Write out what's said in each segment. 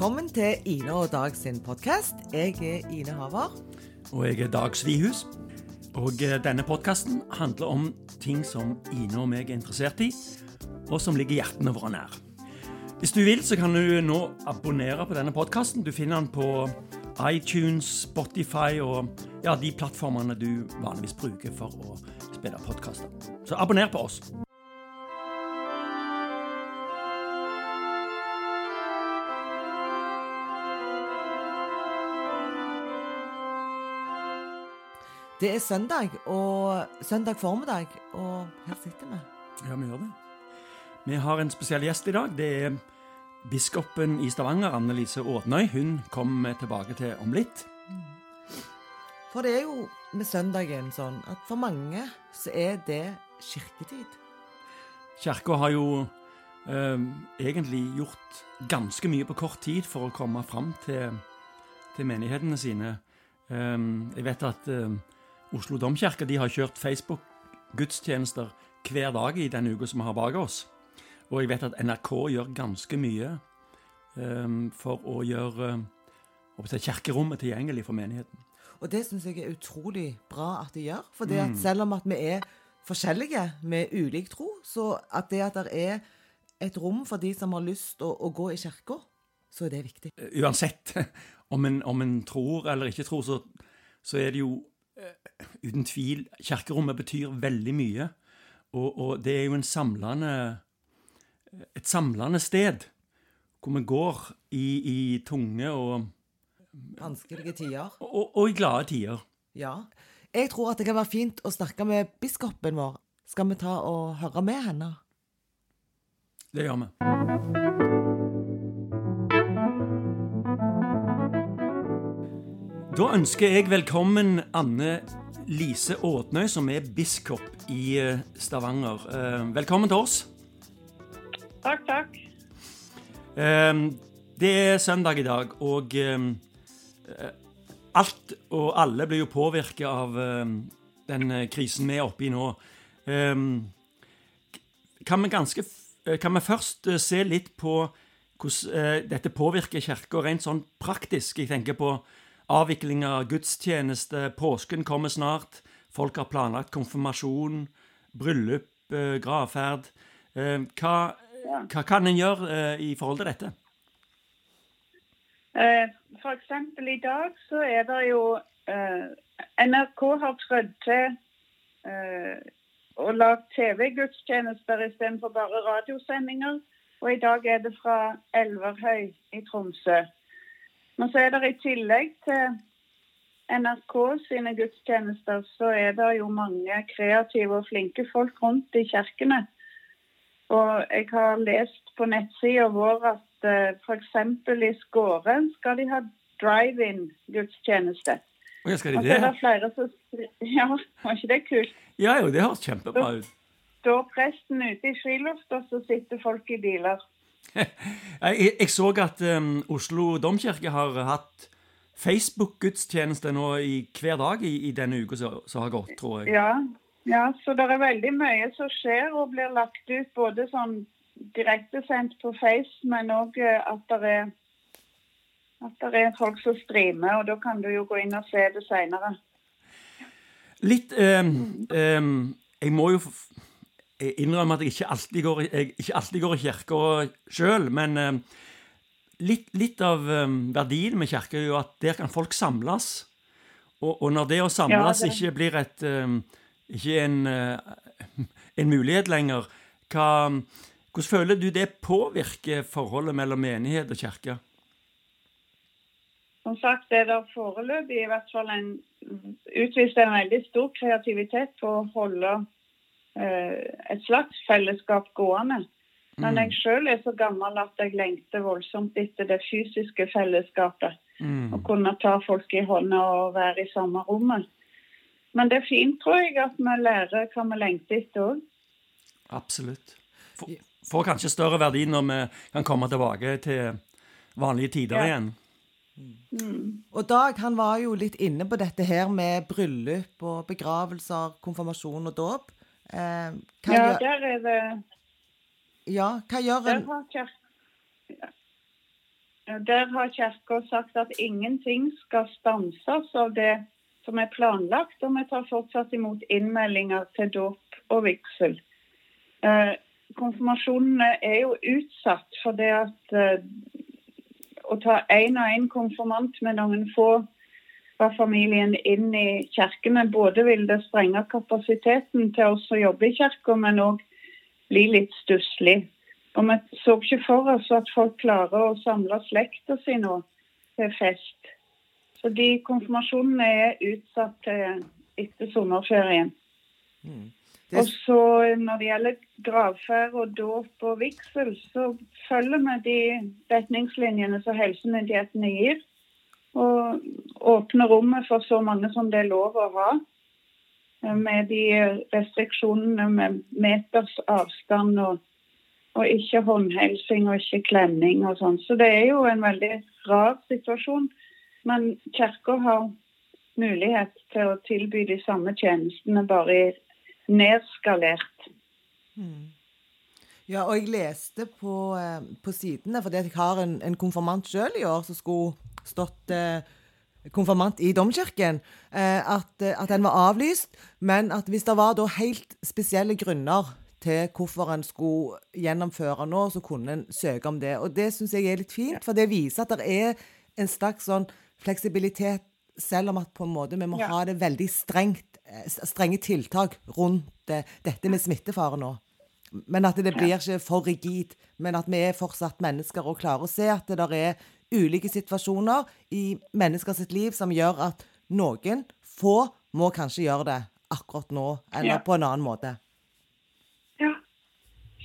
Velkommen til Ine og Dag sin podkast. Jeg er Ine Haver. Og jeg er Dag Svihus. Og eh, denne podkasten handler om ting som Ine og meg er interessert i, og som ligger hjertene våre nær. Hvis du vil, så kan du nå abonnere på denne podkasten. Du finner den på iTunes, Spotify og ja, de plattformene du vanligvis bruker for å spille podkaster. Så abonner på oss. Det er søndag, og søndag formiddag, og her sitter vi. Ja, vi gjør det. Vi har en spesiell gjest i dag. Det er biskopen i Stavanger, Anne-Lise Ådnøy. Hun kommer vi tilbake til om litt. For det er jo med søndagen sånn at for mange så er det kirketid. Kirka har jo eh, egentlig gjort ganske mye på kort tid for å komme fram til, til menighetene sine. Eh, jeg vet at eh, Oslo domkirke de har kjørt Facebook-gudstjenester hver dag i den uka som vi har bak oss. Og jeg vet at NRK gjør ganske mye um, for å gjøre um, kirkerommet tilgjengelig for menigheten. Og det syns jeg er utrolig bra at de gjør. For det at selv om at vi er forskjellige med ulik tro, så at det at det er et rom for de som har lyst å, å gå i kirka, så er det viktig. Eh, Uansett om en, om en tror eller ikke tror, så, så er det jo uten tvil Kirkerommet betyr veldig mye. Og, og det er jo en samlende, et samlende sted hvor vi går i, i tunge og, Vanskelige tider. og, og i glade tider. Ja. Jeg tror at det kan være fint å snakke med biskopen vår. Skal vi ta og høre med henne? Det gjør vi. Da ønsker jeg velkommen Anne Lise Ådnøy, som er biskop i eh, Stavanger. Eh, Velkommen til oss. Takk, takk. Eh, Det er søndag i dag, og alt og alle blir jo påvirket av den krisen vi er oppe i nå. Kan vi, ganske, kan vi først se litt på hvordan dette påvirker kirka rent sånn praktisk? Jeg tenker på avvikling av gudstjeneste, påsken kommer snart, folk har planlagt konfirmasjon, bryllup, eh, gravferd. Eh, Hva, hva kan en gjøre eh, i forhold til dette? F.eks. I dag så er det jo NRK har trødd til og lagd TV-gudstjenester istedenfor bare radiosendinger. Og i dag er det fra Elverhøy i Tromsø. Men så er det i tillegg til NRK sine gudstjenester, så er det jo mange kreative og flinke folk rundt i kirkene. Og jeg har lest på nettsida vår at uh, f.eks. i Skåre skal de ha drive-in-gudstjeneste. Og skal Og så er det? det flere som Ja, var ikke det kult? Ja jo, det høres kjempebra ut. Står presten ute i friluft, og så sitter folk i biler. Jeg, jeg så at um, Oslo domkirke har hatt Facebook-gudstjeneste nå i hver dag i, i denne uka som har gått, tror jeg. Ja, ja, så det er veldig mye som skjer og blir lagt ut både sånn direktesendt på Face, men òg at det er at det er folk som streamer, og da kan du jo gå inn og se det seinere. Litt um, um, Jeg må jo jeg innrømmer at jeg ikke alltid går, jeg ikke alltid går i kirka sjøl, men um, litt, litt av um, verdien med kirka er jo at der kan folk samles. Og, og når det å samles Ja, det- ikke blir et um, ikke en, en mulighet lenger, hva, hvordan føler du det påvirker forholdet mellom menighet og kirke? Som sagt er det foreløpig i hvert fall en utvist en veldig stor kreativitet på å holde eh, et slags fellesskap gående. Men jeg sjøl er så gammel at jeg lengter voldsomt etter det fysiske fellesskapet. Mm. Å kunne ta folk i hånda og være i samme rommet. Men det er fint, tror jeg, at vi lærer hva vi lengter etter òg. Absolutt. Får, får kanskje større verdi når vi kan komme tilbake til vanlige tider Ja. igjen. Og Dag han var jo litt inne på dette her med bryllup og begravelser, konfirmasjon og dåp. Eh, Ja, der er det ja, hva gjør en. Der har Kirka sagt at ingenting skal stanses av det som er planlagt, og vi tar fortsatt imot innmeldinger til dåp og vigsel. Eh, konfirmasjonene er jo utsatt for det at eh, å ta én og én konfirmant med noen få fra familien inn i kirkene, både vil det sprenge kapasiteten til oss som jobber i kirka, men òg bli litt stusslig. Og vi så ikke for oss at folk klarer å samle slekta si nå til fest. Så de konfirmasjonene er utsatt til etter sommerferien. Mm. Og så når det gjelder gravferd og dåp og vigsel, så følger vi de retningslinjene som helsemyndighetene gir. Og åpne rommet for så mange som det er lov å ha. Med de restriksjonene med meters avstand og og ikke håndhelsing og ikke klemming og sånn. Så det er jo en veldig rar situasjon. Men Kirka har mulighet til å tilby de samme tjenestene, bare nedskalert. Mm. Ja, og jeg leste på, eh, på sidene, fordi jeg har en, en konfirmant sjøl i år som skulle stått eh, konfirmant i domkirken, eh, at, at, den var avlyst. Men at hvis det var da helt spesielle grunner til hvorfor en skulle gjennomføre nå, så kunne en søke om det. Og det syns jeg er litt fint, for det viser at det er en slags sånn fleksibilitet, selv om at på en måte vi må ja. ha det veldig strengt, eh, strenge tiltak rundt dette med smittefare nå. Men at det blir ikke for rigid. Men at vi er fortsatt mennesker og klarer å se at det der er ulike situasjoner i mennesker sitt liv som gjør at noen få må kanskje gjøre det akkurat nå, eller ja. på en annen måte. Ja,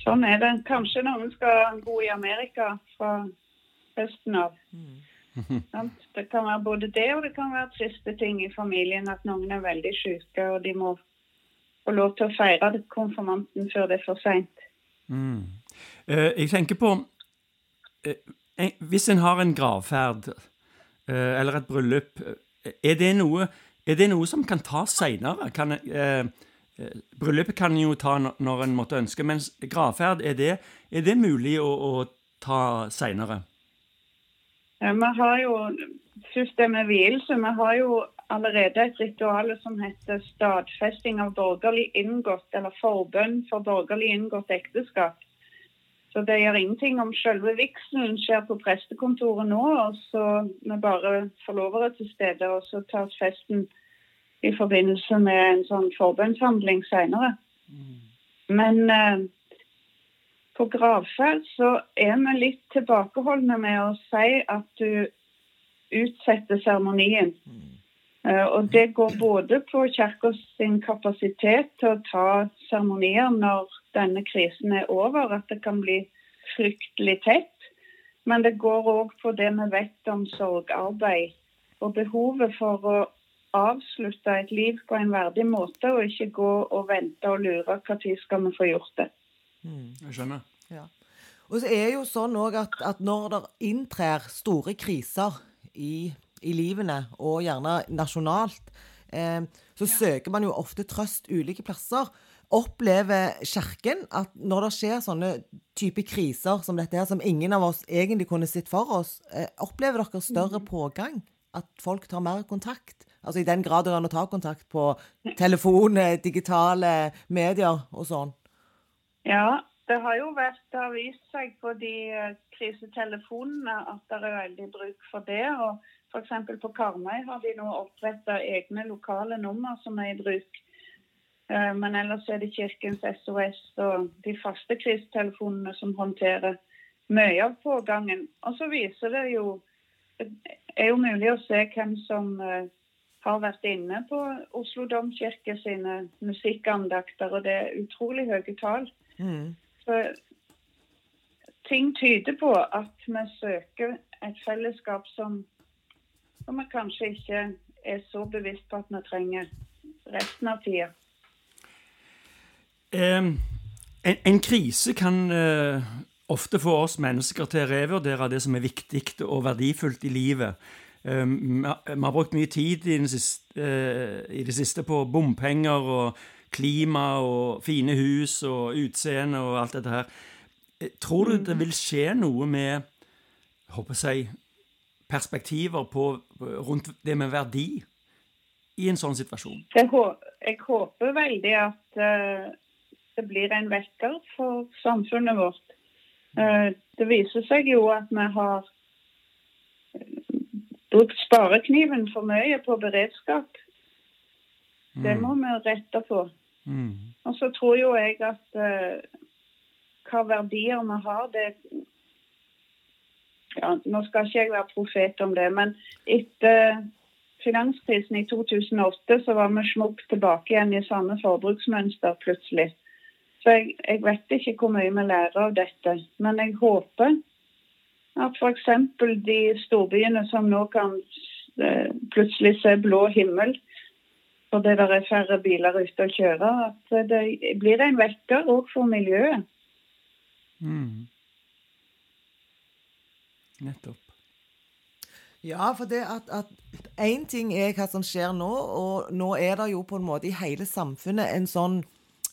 Sånn er det. Kanskje noen skal bo i Amerika fra høsten av. Mm. Det kan være både det og det kan være triste ting i familien. At noen er veldig syke og de må få lov til å feire konfirmanten før det er for seint. Mm. Uh, jeg tenker på uh, Hvis en har en gravferd uh, eller et bryllup, er det noe, er det noe som kan tas seinere? Eh, bryllupet kan jo ta når en måtte ønske, mens gravferd, er det, er det mulig å, å ta seinere? Ja, vi har jo først det med vielse. Vi har jo allerede et ritual som heter stadfesting av borgerlig inngått, eller forbønn for borgerlig inngått ekteskap. Så det gjør ingenting om selve vigselen skjer på prestekontoret nå, og så vi bare forlovere til stede, og så tas festen i forbindelse med en sånn forbønnshandling seinere. Mm. Men eh, på gravferd så er vi litt tilbakeholdne med å si at du utsetter seremonien. Mm. Uh, og det går både på Kirka sin kapasitet til å ta seremonier når denne krisen er over, at det kan bli fryktelig tett. Men det går òg på det vi vet om sorgarbeid og behovet for å avslutte et liv på en verdig måte, og ikke gå og vente og lure når skal vi få gjort det. Mm. Jeg skjønner. Ja. Og så er det jo sånn at, at, når det inntrer store kriser i, i livene, og gjerne nasjonalt, eh, så søker man jo ofte trøst ulike plasser. Opplever Kirken at når det skjer sånne type kriser som dette her, som ingen av oss egentlig kunne sett for oss, eh, opplever dere større mm. pågang? At folk tar mer kontakt? Altså i den grad det er an å ta kontakt på telefon, eh, digitale medier og sånn? Ja, det har jo vært, det har vist seg på de krisetelefonene at det er veldig bruk for det. og F.eks. på Karmøy har de nå oppretta egne lokale nummer som er i bruk. Eh, men ellers er det Kirkens SOS og de faste krisetelefonene som håndterer mye av pågangen. Og så viser det jo Det er jo mulig å se hvem som har vært inne på Oslo domkirke sine musikkandakter, og det er utrolig høye tall. Mm. Så ting tyder på at vi søker et fellesskap som, som vi kanskje ikke er så bevisst på at vi trenger resten av tida. Um, en, en, krise kan uh, ofte få oss mennesker til å revurdere det som er viktig og verdifullt i livet. Ehm, vi har brukt mye tid i, siste, eh, i, det siste på bompenger og klima og fine hus og utseende og alt dette her. Eh, tror du det vil skje noe med håper jeg, perspektiver på, rundt det med verdi i en sånn situasjon? Jeg, jeg håper veldig at uh, det blir en vekker for samfunnet vårt. Uh, det viser seg jo at vi har brukt sparekniven for mye på beredskap. Det mm. må vi rette på. Mm. Og så tror jo jeg at uh, hva verdier vi har, det ja, Nå skal ikke jeg være profet om det, men etter finanskrisen i 2008 så var vi smukt tilbake igjen i samme forbruksmønster plutselig. Så jeg, jeg, vet ikke hvor mye vi lærer av dette. Men jeg håper at f.eks. de storbyene som nå kan eh, plutselig se blå himmel fordi det er færre biler ute å kjøre, at det blir en vekker òg for miljøet. Mm. Nettopp. Ja, for det at Én ting er hva som skjer nå, og nå er det jo på en måte i hele samfunnet en sånn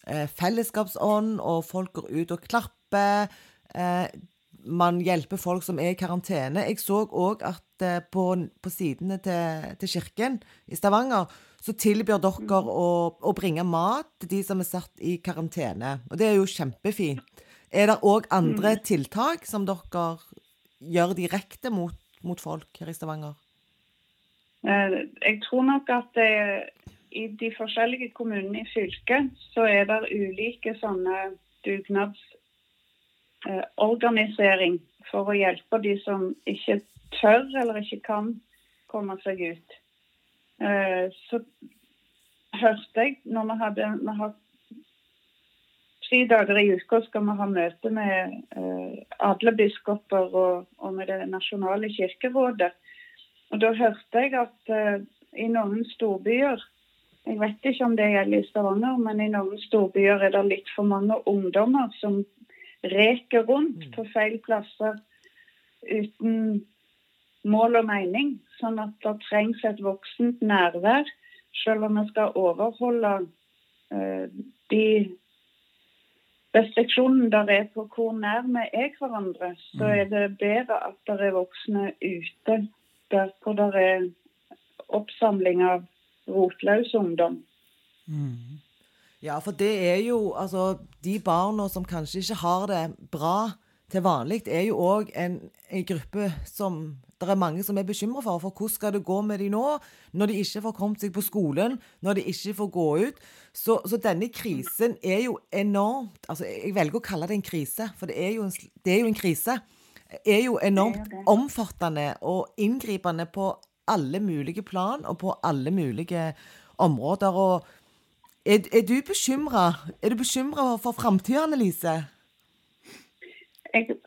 eh, fellesskapsånd, og folk går ut og klapper. Eh, man hjelper folk som er i karantene. Jeg så òg at eh, på, på, sidene til, til, kirken i Stavanger så tilbyr dere å, å, bringe mat til de som er satt i karantene. Og det er jo kjempefint. Er det òg andre mm. tiltak som dere gjør direkte mot, mot folk her i Stavanger? Eh, jeg tror nok at det, i de forskjellige kommunene i fylket så er det ulike sånne dugnadsorganisering eh, for å hjelpe de som ikke tør eller ikke kan komme seg ut. Eh, så hørte jeg når vi hadde vi har tre dager i uka skal vi ha møte med alle biskoper og, og med det nasjonale kirkerådet. Og Da hørte jeg at uh, i noen storbyer Jeg vet ikke om det gjelder i Stavanger, men i noen storbyer er det litt for mange ungdommer som reker rundt mm. på feil plasser uten mål og mening. Sånn at det trengs et voksent nærvær, selv om vi skal overholde eh, de restriksjonene der er på hvor nær vi er hverandre, så mm. er det bedre at det er voksne ute der hvor det er oppsamling av rotløs ungdom. Mm. Ja, for det er jo altså De barna som kanskje ikke har det bra til vanlig, er jo òg en, en, gruppe som det er mange som er bekymra for. For hvordan skal det gå med de nå, når de ikke får kommet seg på skolen, når de ikke får gå ut? Så, så denne krisen er jo enormt altså Jeg velger å kalle det en krise, for det er jo en, det er jo en krise er jo enormt omfattende og inngripende på alle mulige plan og på alle mulige områder. Og er, er du bekymra? Er for framtida, Annelise? Jeg,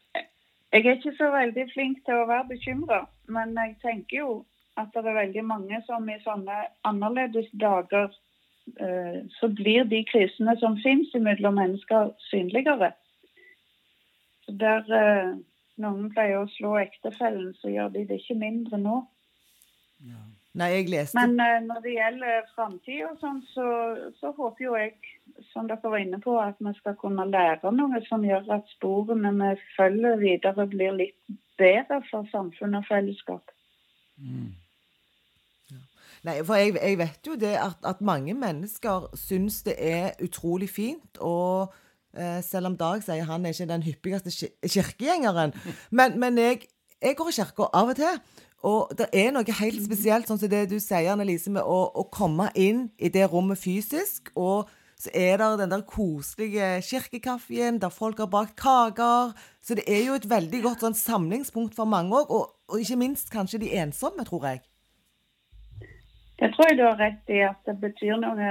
jeg, er ikke så veldig flink til å være bekymra, men jeg tenker jo at det er veldig mange som i sånne annerledes dager eh, så blir de krisene som finnes mellom mennesker, synligere. Der eh, noen pleier å slå ektefellen, så gjør de det ikke mindre nå. Ja. Nei, jeg leste Men uh, når det gjelder framtida sånn, så, så, håper jo jeg, som dere var inne på, at vi skal kunne lære noe som gjør at sporene vi følger videre, blir litt bedre for samfunn og fellesskap. Mm. Ja. Nei, for jeg, jeg, vet jo det at, at mange mennesker syns det er utrolig fint. og Eh, selv om Dag sier han er ikke den hyppigste kirkegjengeren. Men, men jeg, jeg, går i kirka av og til. Og det er noe helt spesielt, sånn som det du sier, Annelise, med å, å, komme inn i det rommet fysisk. Og så er det den der koselige kirkekaffen der folk har bakt kaker. Så det er jo et veldig godt sånn, samlingspunkt for mange òg. Og, og, ikke minst kanskje de ensomme, tror jeg. Det tror jeg du har rett i, at det betyr noe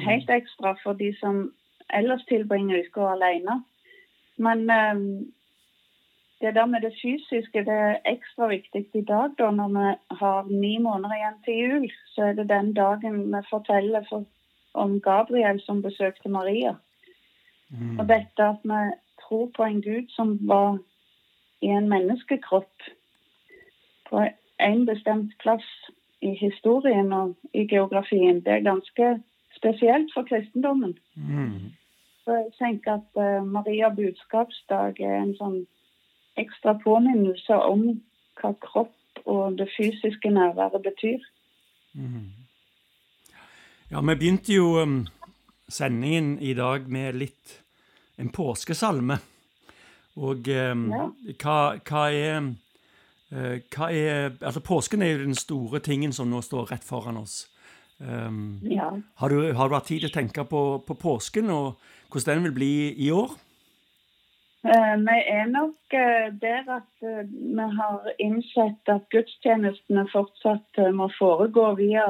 helt ekstra for de som ellers tilbringer uka alene. Men um, det der med det fysiske det er ekstra viktig i dag, da, når vi har ni måneder igjen til jul. Så er det den dagen vi forteller for, om Gabriel som besøkte Maria. Mm. Og dette at vi tror på en Gud som var i en menneskekropp på en bestemt plass i historien og i geografien, det er ganske spesielt for kristendommen. Mm. Så jeg tenker at uh, Maria budskapsdag er en sånn ekstra påminnelse om hva kropp og det fysiske nærværet betyr. Ja, vi begynte jo um, sendingen i dag med litt en påskesalme. Og um, Ja. hva, hva er uh, hva er Altså, påsken er jo den store tingen som nå står rett foran oss. Um, Ja. har, du, har du hatt tid til å tenke på, på påsken, og hvordan den vil bli i år? Eh, Vi er nok uh, der at vi har innsett at gudstjenestene fortsatt må foregå via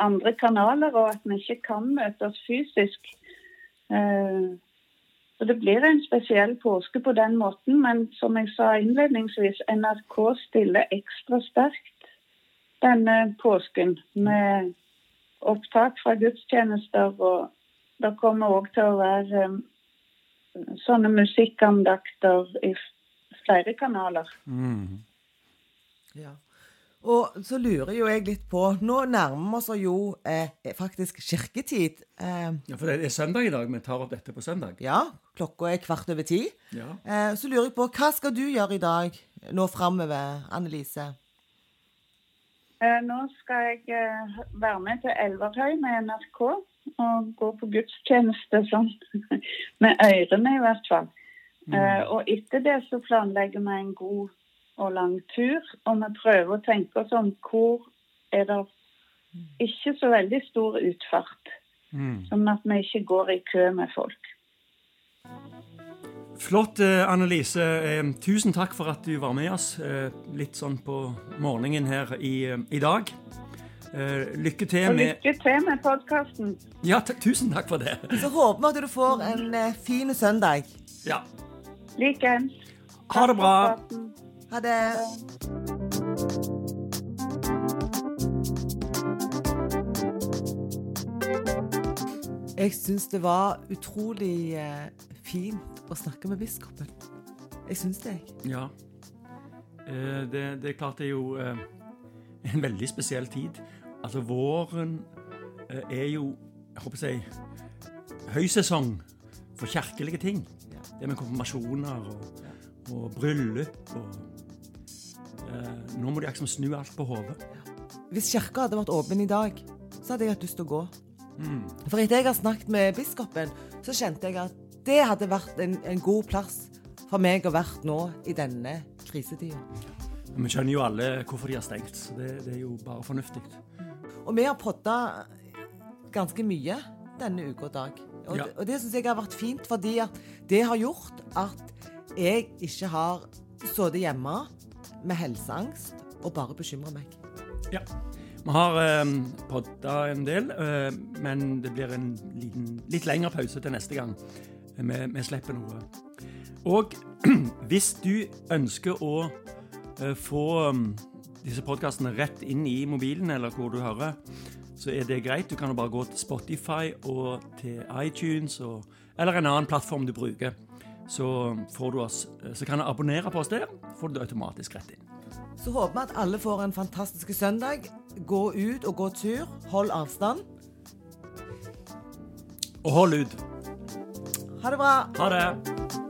andre kanaler, og at vi ikke kan møtes fysisk. Eh, Så det blir en spesiell påske på den måten, men som jeg sa innledningsvis, NRK stiller ekstra sterkt denne påsken med opptak fra gudstjenester, og det kommer òg til å være eh, sånne musikkandakter i flere kanaler. Mm. Ja. Og så lurer jo jeg litt på Nå nærmer vi oss jo eh, faktisk kirketid. Eh, Ja, For det er søndag i dag. Vi tar opp dette på søndag. ja, klokka er kvart over ti. Ja. Eh, så lurer jeg på hva skal du gjøre i dag nå framover, Annelise? Eh, Nå skal jeg eh, være med til Elverhøy med NRK og gå på gudstjeneste sånn med ørene i hvert fall. Eh, Og etter det så planlegger vi en god og lang tur, og vi prøver å tenke oss om hvor er det ikke så veldig stor utfart, Mm. sånn at vi ikke går i kø med folk. Flott, eh, Annelise. Eh, tusen takk for at du var med oss eh, litt sånn på morgenen her i, i dag. Eh, lykke til Og med lykke til med podkasten. Ja, tusen takk for det. Så håper vi at du får en fin søndag. Ja. Likeens. Ha det bra. Ha det. Jeg syns det var utrolig eh, fint å snakke med biskopen. Jeg syns det, jeg. ja. Eh, det, det er klart det er jo eh, en veldig spesiell tid. Altså, våren er jo, jeg håper å si, høysesong for kirkelige ting. Det med konfirmasjoner og, og bryllup og Nå må de liksom snu alt på hodet. Hvis kirka hadde vært åpen i dag, så hadde jeg hatt lyst til å gå. Mm. For etter jeg har snakket med biskopen, så kjente jeg at det hadde vært en, en god plass for meg å være nå i denne krisetida. Vi skjønner jo alle hvorfor de har stengt, så det, det er jo bare fornuftig. Og vi har podda ganske mye denne uka og dag. Og, Ja. og det syns jeg har vært fint, fordi det har gjort at jeg ikke har sittet hjemme med helseangst og bare bekymrer meg. Ja. Vi har eh, podda en del, eh, men det blir en liten, litt lengre pause til neste gang. Vi, slipper noe. Og hvis du ønsker å eh, få um, disse podkastene rett inn i mobilen, eller hvor du hører, så er det greit. Du kan jo bare gå til Spotify og til iTunes og, eller en annen plattform du bruker. Så, oss, eh, så kan du abonnere på oss der, får du det automatisk rett inn. Så håper vi at alle får en fantastisk søndag. Gå ut og gå tur. Hold avstand. Og hold ut. Ha det bra. Ha det!